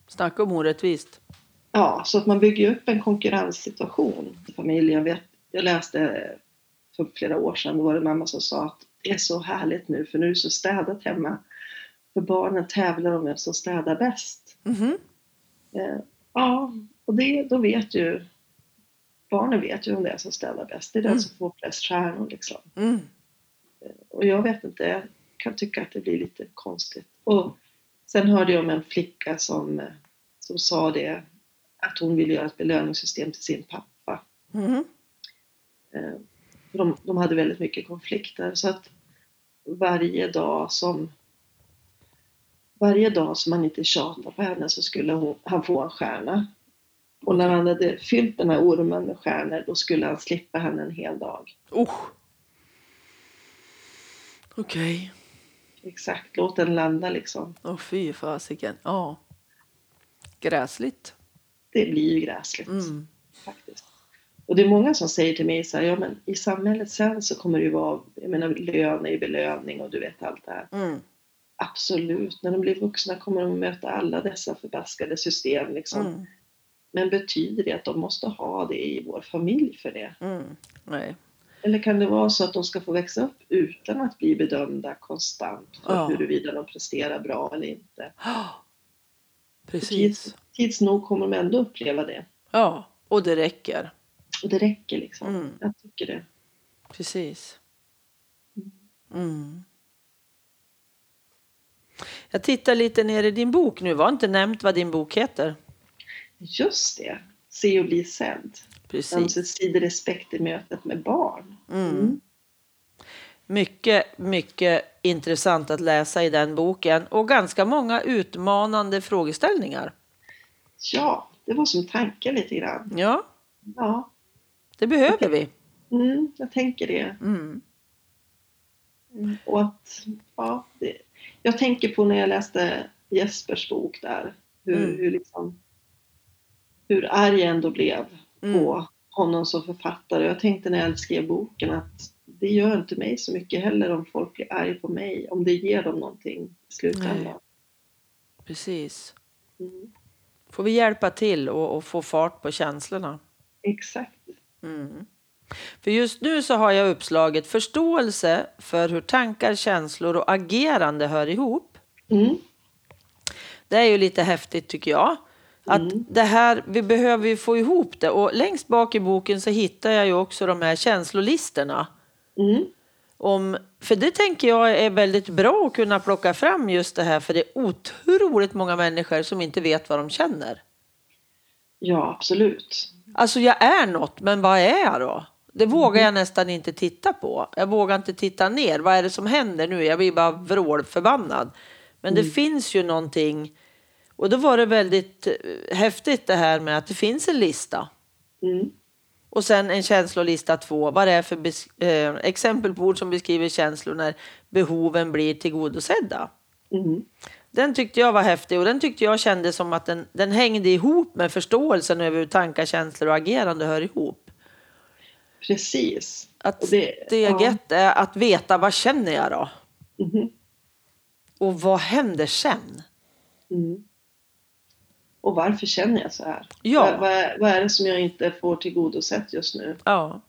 Snacka om orättvist. Ja, så att man bygger upp en konkurrenssituation i familjen. Jag, vet, jag läste för flera år sedan, då var det mamma som sa att det är så härligt nu för nu är det så städat hemma. För barnen tävlar om vem som städar bäst. Mhm. Eh, ja, och det, då vet ju barnen vet ju om det är som städar bäst. Det är den Mm. som får flest stjärnor liksom. Mm. Och jag vet inte, jag kan tycka att det blir lite konstigt. Och sen hörde jag om en flicka som, eh, som sa det, att hon ville göra ett belöningssystem till sin pappa. Mhm. Eh, för De, de hade väldigt mycket konflikter så att varje dag som varje dag som han inte tjatade på henne så skulle hon, han få en stjärna. Och när han hade fyllt den här ormen med stjärnor då skulle han slippa henne en hel dag. Oh. Okej. Exakt, låt den landa liksom. Åh fy fasiken. Ja. Gräsligt. Det blir ju gräsligt. Mm. faktiskt. Och det är många som säger till mig så här, ja men i samhället sen så kommer det ju vara, jag menar lön är ju belöning och du vet allt det här. Mm. Absolut, när de blir vuxna kommer de att möta alla dessa förbaskade system liksom. Mm. Men betyder det att de måste ha det i vår familj för det? Mm. Nej. Eller kan det vara så att de ska få växa upp utan att bli bedömda konstant för Ja. huruvida de presterar bra eller inte? För Precis. Tids, tids nog kommer de ändå uppleva det. Ja, och det räcker. Och det räcker liksom. Mm. Jag tycker det. Precis. Mm. Jag tittar lite ner i din bok nu. Var inte nämnt vad din bok heter. Just det. Se och bli sedd. Precis. Ömsesidig respekt i mötet med barn. Mm. Mycket, mycket intressant att läsa i den boken och ganska många utmanande frågeställningar. Ja, det var som tanken lite grann. Ja, Ja, det behöver vi. mm, jag tänker det. Mm. Mm, Och att, ja, det. Jag tänker på när jag läste Jespers bok där. Hur, Mm. hur, liksom, hur arg jag ändå blev på Mm. honom som författare. Jag tänkte när jag skrev boken att det gör inte mig så mycket heller om folk blir arga på mig. Om det ger dem någonting i slutändan. Precis. Mm, Får vi hjälpa till och, och få fart på känslorna. exakt. Mm. För just nu så har jag uppslaget förståelse för hur tankar, känslor och agerande hör ihop. Mm, Det är ju lite häftigt tycker jag. Att Mm. det här, vi behöver ju få ihop det. Och längst bak i boken så hittar jag ju också de här känslolistorna. mm, Om, för det tänker jag är väldigt bra att kunna plocka fram just det här. För det är otroligt många människor som inte vet vad de känner. ja, absolut. Alltså jag är något, men vad är jag då? Det vågar jag nästan inte titta på. Jag vågar inte titta ner. Vad är det som händer nu? Jag blir bara vrålförbannad. Men det finns ju någonting. Och då var det väldigt eh, häftigt det här med att det finns en lista. Mm, Och sen en känslolista två. Vad det är för eh, exempel på ord som beskriver känslor när behoven blir tillgodosedda. mm, Den tyckte jag var häftig och den tyckte jag kände som att den, den hängde ihop med förståelsen över hur tankar, känslor och agerande hör ihop. precis. Att det- steget är att veta vad känner jag då? Mhm, Och vad händer sen? mm. Och varför känner jag så här? Ja. Vad, vad, är, vad är det som jag inte får tillgodosett just nu? Ja.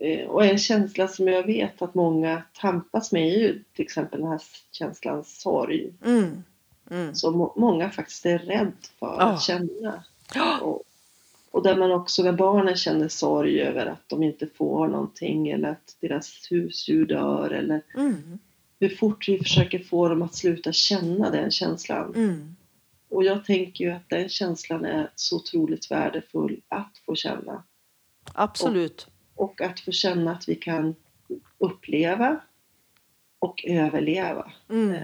Eh, Och en känsla som jag vet att många tampas med är ju till exempel den här känslan sorg. Mm. Mm. Som må- många faktiskt är rädd för Ja. att känna. Och, och där man också, när barnen känner sorg över att de inte får någonting eller att deras husdjur dör eller Mm. hur fort vi försöker få dem att sluta känna den känslan. Mm. Och jag tänker ju att den känslan är så otroligt värdefull att få känna. Absolut. Och att få känna att vi kan uppleva och överleva. Mm. Eh,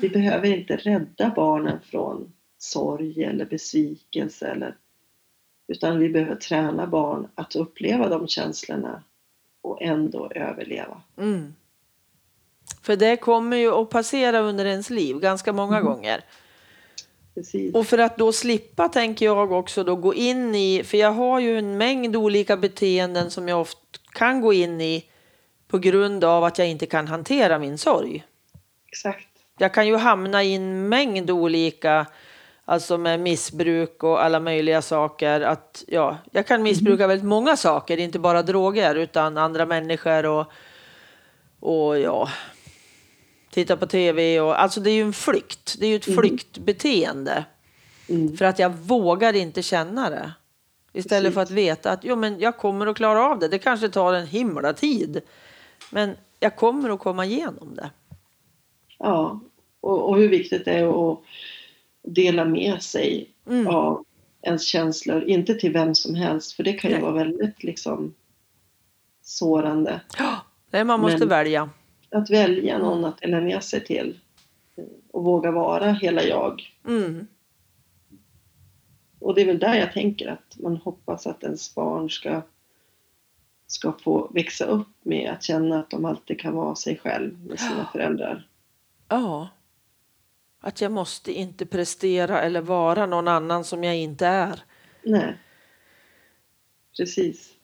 Vi behöver inte rädda barnen från sorg eller besvikelse eller utan vi behöver träna barn att uppleva de känslorna och ändå överleva. Mm. För det kommer ju att passera under ens liv ganska många Mm. gånger. Precis. Och för att då slippa tänker jag också då gå in i, för jag har ju en mängd olika beteenden som jag ofta kan gå in i på grund av att jag inte kan hantera min sorg. Exakt. Jag kan ju hamna i en mängd olika, alltså med missbruk och alla möjliga saker. Att, ja, jag kan missbruka väldigt många saker, inte bara droger utan andra människor och, och ja, titta på tv. Och, alltså det är ju en flykt, det är ju ett Mm. flyktbeteende. Mm. För att jag vågar inte känna det. Istället för att veta att jo, men jag kommer att klara av det. Det kanske tar en himla tid. Men jag kommer att komma igenom det. Ja, och, och hur viktigt det är att dela med sig Mm. av ens känslor, inte till vem som helst för det kan ju Nej. vara väldigt liksom sårande. Nej, man måste Men- välja. Att välja någon att dela med sig till och våga vara hela jag. Mm. Och det är väl där jag tänker att man hoppas att ens barn ska, ska få växa upp med att känna att de alltid kan vara sig själv med sina föräldrar. Ja. Att jag måste inte prestera eller vara någon annan som jag inte är. Nej. Precis.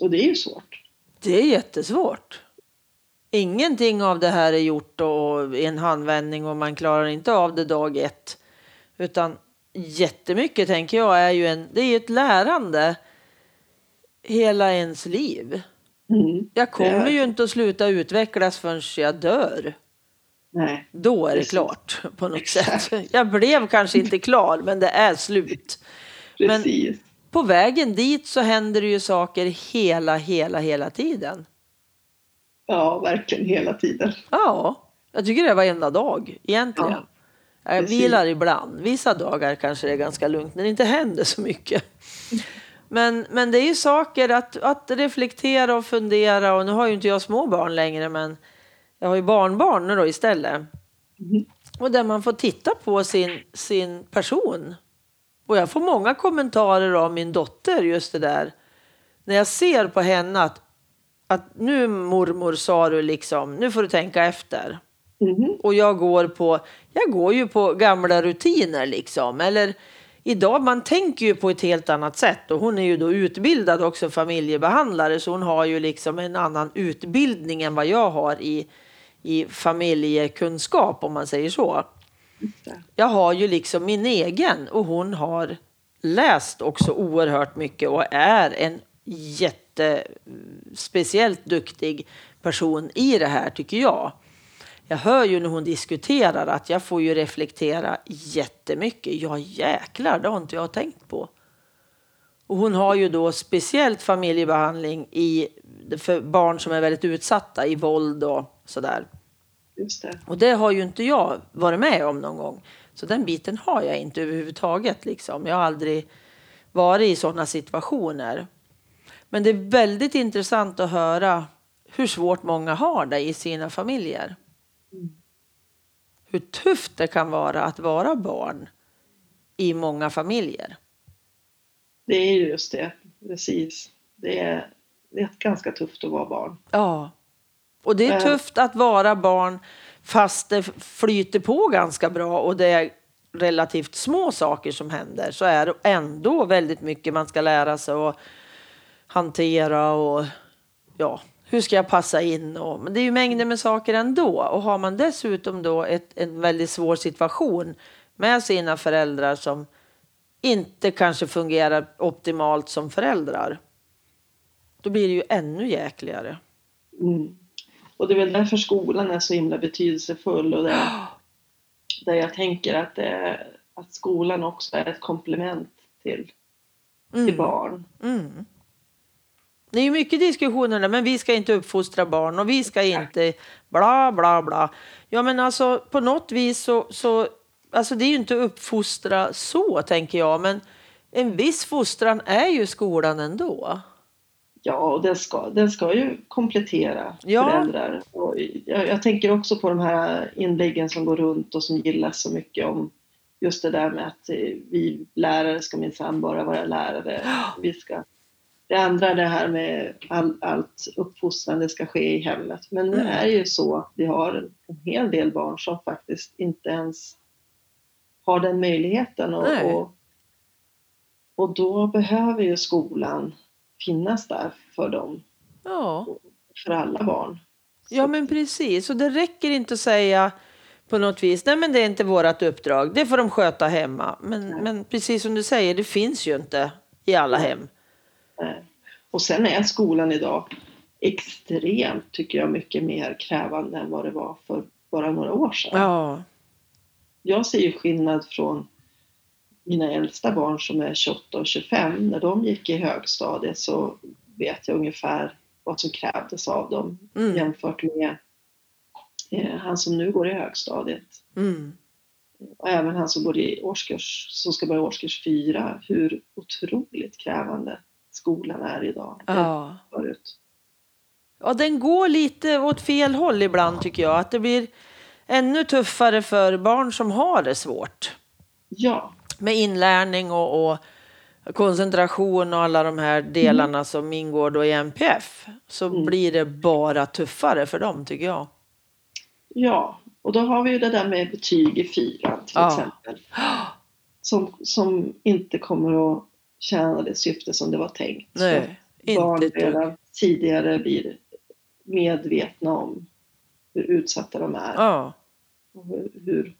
Och det är ju svårt. Det är jättesvårt. Ingenting av det här är gjort och i en handvändning och man klarar inte av det dag ett. Utan jättemycket tänker jag är ju en, det är ett lärande hela ens liv. Mm. Jag kommer ju inte att sluta utvecklas förrän jag dör. Nej. Då är det Precis. klart på något Exakt. sätt. Jag blev kanske inte klar men det är slut. Men- Precis. På vägen dit så händer det ju saker hela, hela, hela tiden. Ja, verkligen hela tiden. Ja, jag tycker det är varenda dag egentligen. Ja, jag precis. vilar ibland. Vissa dagar kanske det är ganska lugnt när det inte händer så mycket. Men, men det är ju saker att, att reflektera och fundera och nu har ju inte jag små barn längre men jag har ju barnbarn nu då istället. Mhm. Och där man får titta på sin, sin person. Och jag får många kommentarer av min dotter just det där. När jag ser på henne att, att nu mormor sa du liksom, nu får du tänka efter. Mhm. Och jag går på, jag går ju på gamla rutiner liksom. Eller idag, man tänker ju på ett helt annat sätt. Och hon är ju då utbildad också familjebehandlare. Så hon har ju liksom en annan utbildning än vad jag har i, i familjekunskap om man säger så. Jag har ju liksom min egen och hon har läst också oerhört mycket och är en jättespeciellt duktig person i det här tycker jag. Jag hör ju när hon diskuterar att jag får ju reflektera jättemycket. Ja jäklar, det har inte jag tänkt på. Och hon har ju då speciellt familjebehandling i, för barn som är väldigt utsatta i våld och sådär. Just det. Och det har ju inte jag varit med om någon gång. Så den biten har jag inte överhuvudtaget. Liksom. Jag har aldrig varit i sådana situationer. Men det är väldigt intressant att höra hur svårt många har det i sina familjer. Hur tufft det kan vara att vara barn i många familjer. Det är ju just det. Precis. Det är, det är ganska tufft att vara barn. Ja. Och det är Eh. tufft att vara barn fast det flyter på ganska bra och det är relativt små saker som händer så är det ändå väldigt mycket man ska lära sig att hantera och ja, hur ska jag passa in? Och, men det är ju mängder med saker ändå och har man dessutom då ett, en väldigt svår situation med sina föräldrar som inte kanske fungerar optimalt som föräldrar. Då blir det ju ännu jäkligare. Mm. Och det är väl därför skolan är så himla betydelsefull och det, där jag tänker att, det, att skolan också är ett komplement till, Mm. till barn. Mm. Det är ju mycket diskussioner där, men vi ska inte uppfostra barn och vi ska inte bla bla bla. Ja men alltså på något vis så, så alltså det är ju inte uppfostra så tänker jag, men en viss fostran är ju skolan ändå. Ja, och den ska, den ska ju komplettera Ja. föräldrar. Och jag, jag tänker också på de här inläggen som går runt och som gillas så mycket om just det där med att eh, vi lärare ska minsann bara vara lärare. Vi ska, det andra det här med all, allt uppfostrande ska ske i hemmet. Men Mm. är det ju så att vi har en, en hel del barn som faktiskt inte ens har den möjligheten. Och, och, och då behöver ju skolan finnas där för dem, Ja. för alla barn. Ja men precis, och det räcker inte att säga på något vis, nej men det är inte vårt uppdrag, det får de sköta hemma. Men, Nej. men precis som du säger, det finns ju inte i alla hem. Eh, Och sen är skolan idag extremt, tycker jag, mycket mer krävande än vad det var för bara några år sedan. Ja, Jag ser ju skillnad från mina äldsta barn som är 28 och 25. När de gick i högstadiet så vet jag ungefär vad som krävdes av dem Mm. jämfört med eh, han som nu går i högstadiet. mm. Och även han som, går i årskurs, som ska börja årskurs fyra. Hur otroligt krävande skolan är idag. ja. Förut. Ja, den går lite åt fel håll ibland tycker jag. Att det blir ännu tuffare för barn som har det svårt. Ja, Med inlärning och, och koncentration och alla de här delarna som ingår då i NPF. Så Mm. blir det bara tuffare för dem tycker jag. ja. Och då har vi ju det där med betyg i fyran till Ja. exempel. Som, som inte kommer att tjäna det syfte som det var tänkt. Så Nej, barn inte ett dugg. redan tidigare blir medvetna om hur utsatta de är. Ja, Och hur, hur,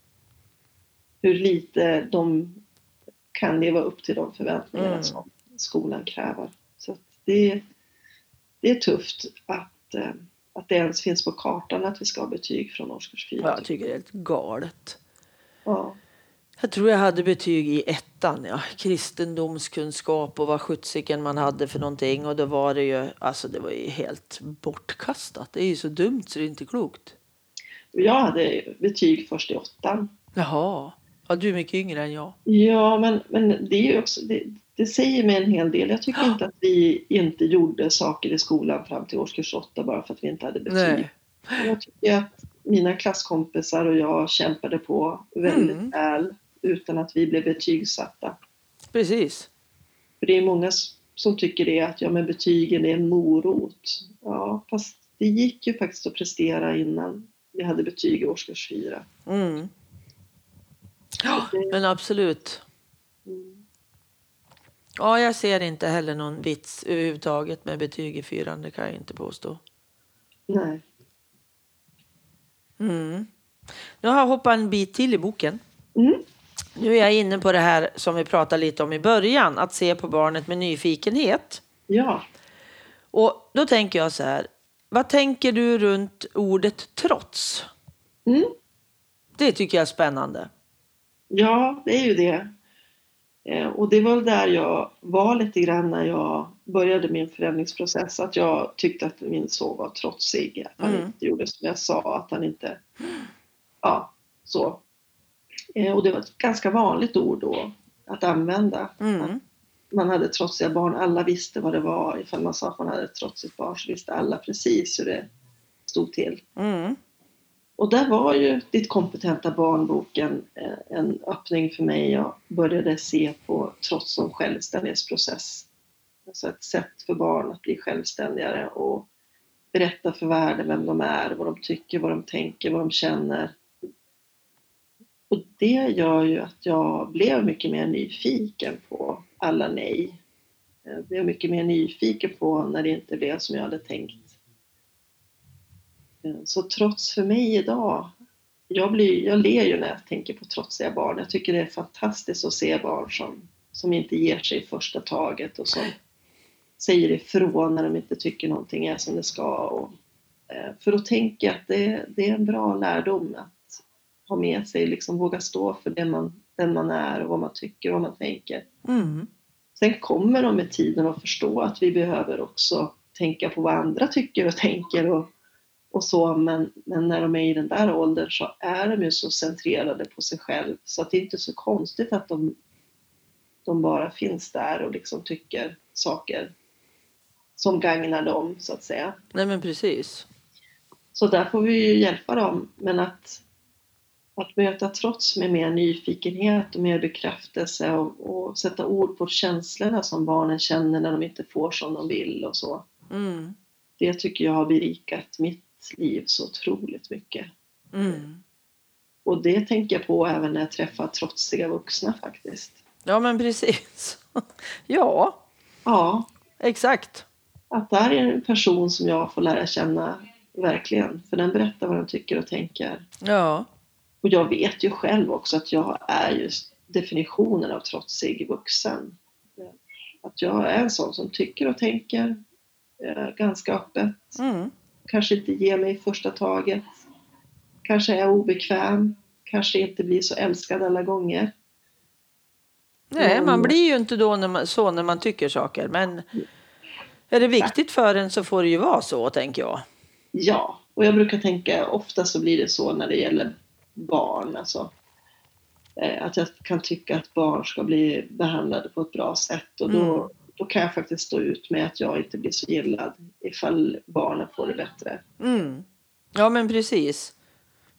hur lite de kan leva upp till de förväntningarna Mm. som skolan kräver. Så det, det är tufft att, eh, att det ens finns på kartan att vi ska ha betyg från årskurs fyra. jag tycker det är helt galet. Ja. Jag tror jag hade betyg i ettan, ja. Kristendomskunskap och vad sjuttsiken man hade för någonting. Och då var det ju, alltså det var ju helt bortkastat. Det är ju så dumt så det är inte klokt. Jag hade betyg först i åttan. Jaha, ja, du är mycket yngre än jag. Ja, men, men det är ju också, det, det säger mig en hel del. Jag tycker inte att vi inte gjorde saker i skolan fram till årskurs åtta bara för att vi inte hade betyg. Nej. Jag tycker att mina klasskompisar och jag kämpade på väldigt Mm. väl utan att vi blev betygsatta. Precis. För det är många som tycker det att ja, men betygen är en morot. Ja, fast det gick ju faktiskt att prestera innan vi hade betyg i årskurs fyra. Mm. Ja, men absolut. Ja, jag ser inte heller någon vits överhuvudtaget med betyg i fyran. Det kan jag inte påstå. Nej. Mm. Nu har jag hoppat en bit till i boken. Mm. Nu är jag inne på det här som vi pratade lite om i början, att se på barnet med nyfikenhet. Ja. Och då tänker jag så här, vad tänker du runt ordet trots? Mm. Det tycker jag är spännande. Ja, det är ju det. Eh, Och det var där jag var lite grann när jag började min förändringsprocess. Att jag tyckte att min son var trotsig. Att han Mm. inte gjorde som jag sa. Att han inte... Ja, så. Eh, Och det var ett ganska vanligt ord då att använda. Mm. Man hade trotsiga barn. Alla visste vad det var. Ifall man sa att man hade ett trotsigt barn så visste alla precis hur det stod till. Mm. Och där var ju Ditt kompetenta barnboken eh, en öppning för mig. Jag började se på trots som självständighetsprocess. Alltså ett sätt för barn att bli självständigare och berätta för världen vem de är, vad de tycker, vad de tänker, vad de känner. Och det gör ju att jag blev mycket mer nyfiken på alla nej. Jag blev mycket mer nyfiken på när det inte blev som jag hade tänkt. Så trots för mig idag jag, blir, jag ler ju när jag tänker på trotsiga barn. Jag tycker det är fantastiskt att se barn som, som inte ger sig i första taget och som säger ifrån när de inte tycker någonting är som det ska. Och, eh, för då tänker jag att det, det är en bra lärdom att ha med sig, liksom våga stå för det man, den man är och vad man tycker och vad man tänker. Mm. Sen kommer de med tiden att förstå att vi behöver också tänka på vad andra tycker och tänker och, och så, men, men när de är i den där åldern så är de ju så centrerade på sig själv så att det är inte så konstigt att de, de bara finns där och liksom tycker saker som gagnar dem så att säga. Nej men precis. Så där får vi ju hjälpa dem, men att, att möta trots med mer nyfikenhet och mer bekräftelse och, och sätta ord på känslorna som barnen känner när de inte får som de vill och så. Mm. Det tycker jag har berikat mitt liv så otroligt mycket. Mm. Och det tänker jag på även när jag träffar trotsiga vuxna faktiskt. Ja men precis. (laughs) ja, Ja, exakt. att där är en person som jag får lära känna verkligen. För den berättar vad den tycker och tänker. Ja. Och jag vet ju själv också att jag är just definitionen av trotsig vuxen. Att jag är en sån som tycker och tänker eh, ganska öppet. Mm. Kanske inte ger mig första taget. Kanske är obekväm. Kanske inte blir så älskad alla gånger. Nej, man blir ju inte då när man, så när man tycker saker. Men är det viktigt för en så får det ju vara så, tänker jag. Ja, och jag brukar tänka ofta så blir det så när det gäller barn. Alltså, eh, att jag kan tycka att barn ska bli behandlade på ett bra sätt och då, Mm. Då kan jag faktiskt stå ut med att jag inte blir så gillad ifall barnen får det bättre. Mm. Ja, men precis.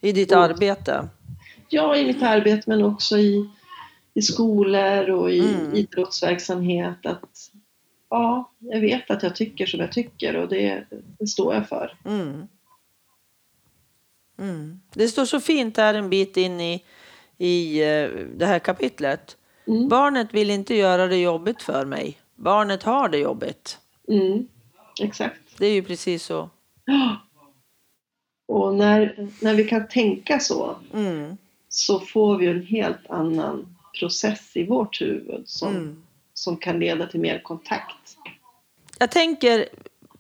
I ditt Mm. arbete. Ja, i mitt arbete men också i, i skolor och i Mm. idrottsverksamhet. Att, ja, jag vet att jag tycker som jag tycker och det, det står jag för. Mm. Mm. Det står så fint här en bit in i, i eh, det här kapitlet. Mm. Barnet vill inte göra det jobbigt för mig. Barnet har det jobbigt. Mm, exakt. Det är ju precis så. Och när, när vi kan tänka så, Mm. så får vi en helt annan process i vårt huvud som, Mm. som kan leda till mer kontakt. Jag tänker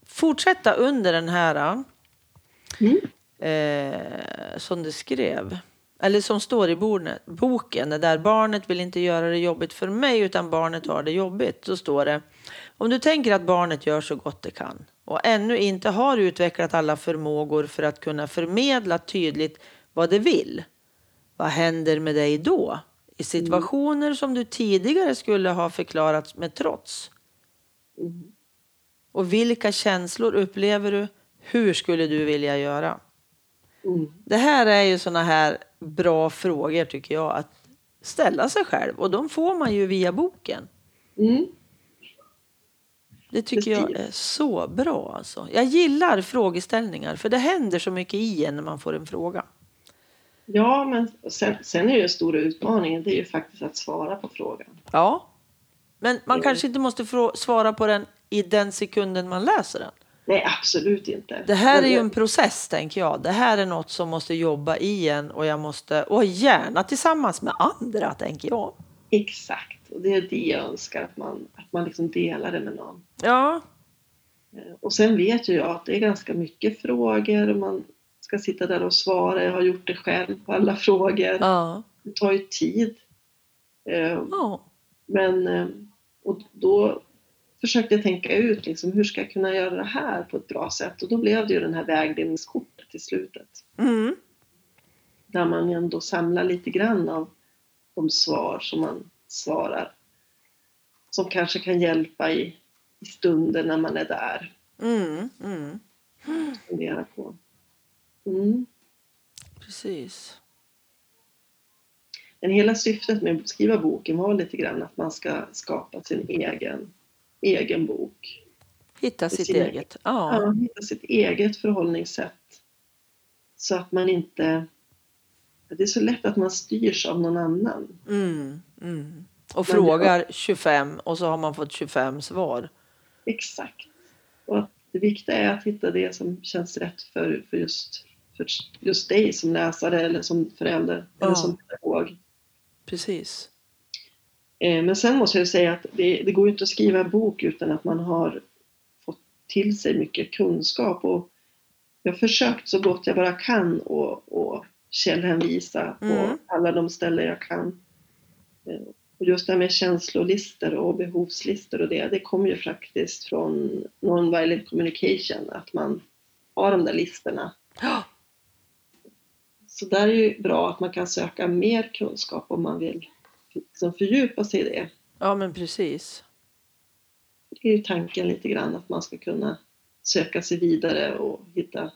fortsätta under den här Mm. eh, som du skrev. Eller som står i boken. Det där barnet vill inte göra det jobbigt för mig utan barnet har det jobbigt. Så står det. Om du tänker att barnet gör så gott det kan och ännu inte har utvecklat alla förmågor för att kunna förmedla tydligt vad det vill. Vad händer med dig då? I situationer som du tidigare skulle ha förklarat med trots. Mm. Och vilka känslor upplever du? Hur skulle du vilja göra? Mm. Det här är ju såna här bra frågor tycker jag att ställa sig själv och de får man ju via boken. Mm. Det tycker jag är så bra alltså. Jag gillar frågeställningar för det händer så mycket i en när man får en fråga. Ja, men sen, sen är ju den stora utmaningen, det är ju faktiskt att svara på frågan. Ja, men man Mm. kanske inte måste svara på den i den sekunden man läser den. Nej, absolut inte. Det här är ju en process tänker jag. Det här är något som måste jobba i en och jag måste, och gärna tillsammans med andra tänker jag. Exakt, och det är det jag önskar, att man, att man liksom delar det med någon. Ja, Eh, Och sen vet ju jag att det är ganska mycket frågor och man ska sitta där och svara. Jag har gjort det själv på alla frågor. ja, Det tar ju tid. Eh, ja. Men eh, och då försökte tänka ut liksom, hur ska jag kunna göra det här på ett bra sätt och då blev det ju den här vägledningskortet till slutet. Mm. Där man ändå samlar lite grann av de svar som man svarar. Som kanske kan hjälpa i, i stunden när man är där Mm, mm, och funderar på. Mm. precis. Men hela syftet med att skriva boken var lite grann att man ska skapa sin egen, egen bok. Hitta sitt Sin- eget. Ja. Ja, hitta sitt eget förhållningssätt. Så att man inte... Det är så lätt att man styrs av någon annan. Mm, mm. Och Men- frågar 25 och så har man fått 25 svar. Exakt. Och det viktiga är att hitta det som känns rätt för, för just för just dig som läsare eller som förälder Ja. eller som pedagog. Precis. Eh, Men sen måste jag säga att det, det går inte att skriva en bok utan att man har fått till sig mycket kunskap. Och jag har försökt så gott jag bara kan och, och källhänvisa på Mm. alla de ställen jag kan. Eh, Och just det här med känslolistor och behovslistor och det, det kommer ju faktiskt från non-violent communication, att man har de där listorna. Så där är ju bra att man kan söka mer kunskap om man vill liksom fördjupa sig i det. ja men precis. Det är ju tanken lite grann att man ska kunna söka sig vidare och hitta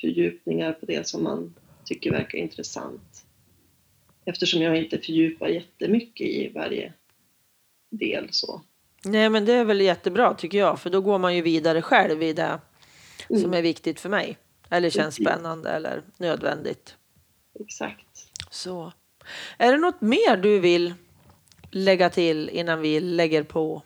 fördjupningar på det som man tycker verkar intressant. Eftersom jag inte fördjupar jättemycket i varje del så. Nej men det är väl jättebra tycker jag för då går man ju vidare själv i det som Mm, är viktigt för mig. Eller känns spännande eller nödvändigt. exakt. Så. Är det något mer du vill lägga till innan vi lägger på?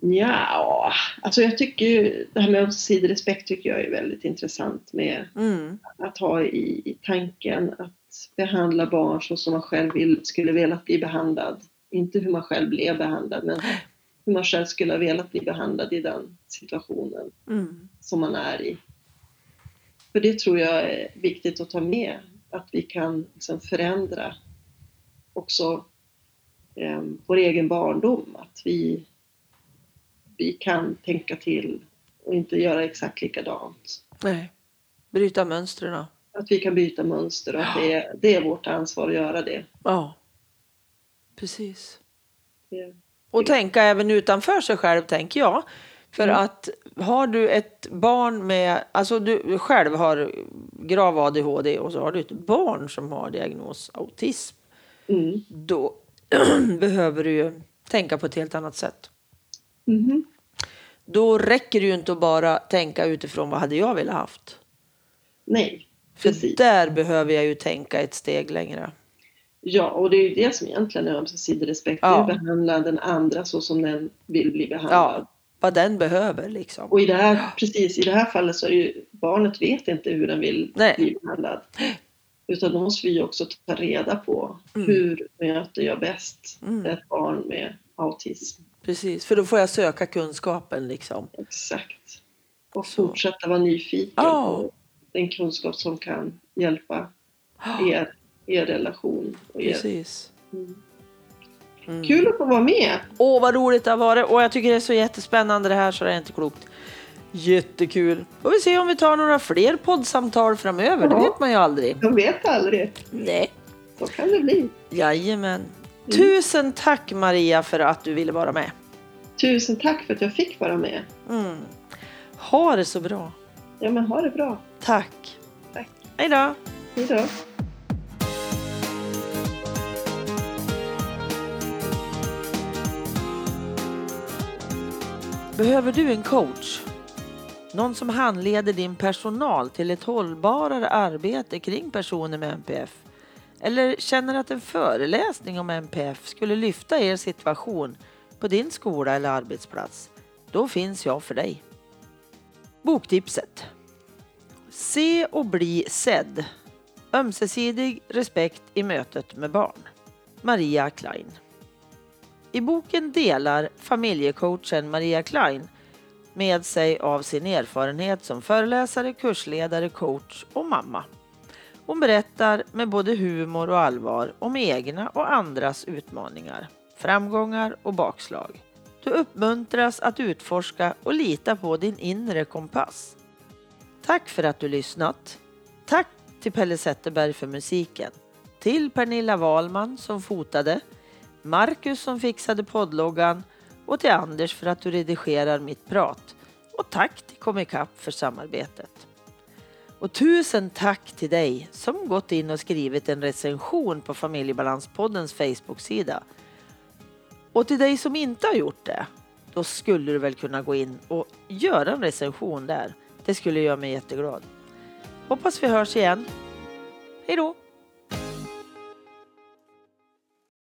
Ja, alltså jag tycker ju det här med ömsesidig respekt tycker jag är väldigt intressant med Mm. att ha i, i tanken att behandla barn så som man själv vill, skulle velat bli behandlad. Inte hur man själv blev behandlad, men hur man själv skulle ha velat bli behandlad i den situationen Mm. som man är i. För det tror jag är viktigt att ta med, att vi kan liksom förändra också eh, vår egen barndom. Att vi, vi kan tänka till och inte göra exakt likadant. Nej. Bryta mönstren. Att vi kan byta mönster och att det är, det är vårt ansvar att göra det. Ja. Precis. det Och tänka även utanför sig själv tänker jag. För Mm. att har du ett barn med, alltså du själv har grav ADHD och så har du ett barn som har diagnos autism. mm. Då (clears throat) behöver du ju tänka på ett helt annat sätt. Mhm. Då räcker det ju inte att bara tänka utifrån vad hade jag velat haft. Nej, För precis. där behöver jag ju tänka ett steg längre. Ja, och det är ju det som egentligen är ömsesidig respekt. Ja. Det är att behandla den andra så som den vill bli behandlad. Ja, vad den behöver liksom. Och i det här, precis, i det här fallet så är ju, barnet vet inte hur den vill Nej. bli behandlad. Utan då måste vi också ta reda på Mm. hur möter jag bäst Mm. ett barn med autism. Precis, för då får jag söka kunskapen liksom. Exakt. Och Så. fortsätta vara nyfiken Ja. på den kunskap som kan hjälpa er, er relation. Och er. Precis. Mm. Mm. Kul att få vara med! Åh, vad roligt det har varit. Och jag tycker det är så jättespännande det här så det är inte klokt. Jättekul. Får vi se om vi tar några fler poddsamtal framöver. Det Ja. vet man ju aldrig. Jag vet aldrig. Nej. Så kan det bli. Jajamän. Tusen tack Maria för att du ville vara med. Tusen tack för att jag fick vara med. Mm. Ha det så bra. Ja, men ha det bra. Tack. Tack. Hej då. Hej då. Behöver du en coach? Någon som handleder din personal till ett hållbarare arbete kring personer med NPF? Eller känner att en föreläsning om NPF skulle lyfta er situation på din skola eller arbetsplats? Då finns jag för dig. Boktipset. Se och bli sedd. Ömsesidig respekt i mötet med barn. Maria Klein. I boken delar familjecoachen Maria Klein med sig av sin erfarenhet som föreläsare, kursledare, coach och mamma. Hon berättar med både humor och allvar om egna och andras utmaningar, framgångar och bakslag. Du uppmuntras att utforska och lita på din inre kompass. Tack för att du lyssnat. Tack till Pelle Zetterberg för musiken. Till Pernilla Wahlman som fotade Marcus som fixade poddloggan och till Anders för att du redigerar mitt prat. Och tack till Comicap för samarbetet. Och tusen tack till dig som gått in och skrivit en recension på Familjebalanspoddens Facebook-sida. Och till dig som inte har gjort det, då skulle du väl kunna gå in och göra en recension där. Det skulle göra mig jätteglad. Hoppas vi hörs igen. Hej då!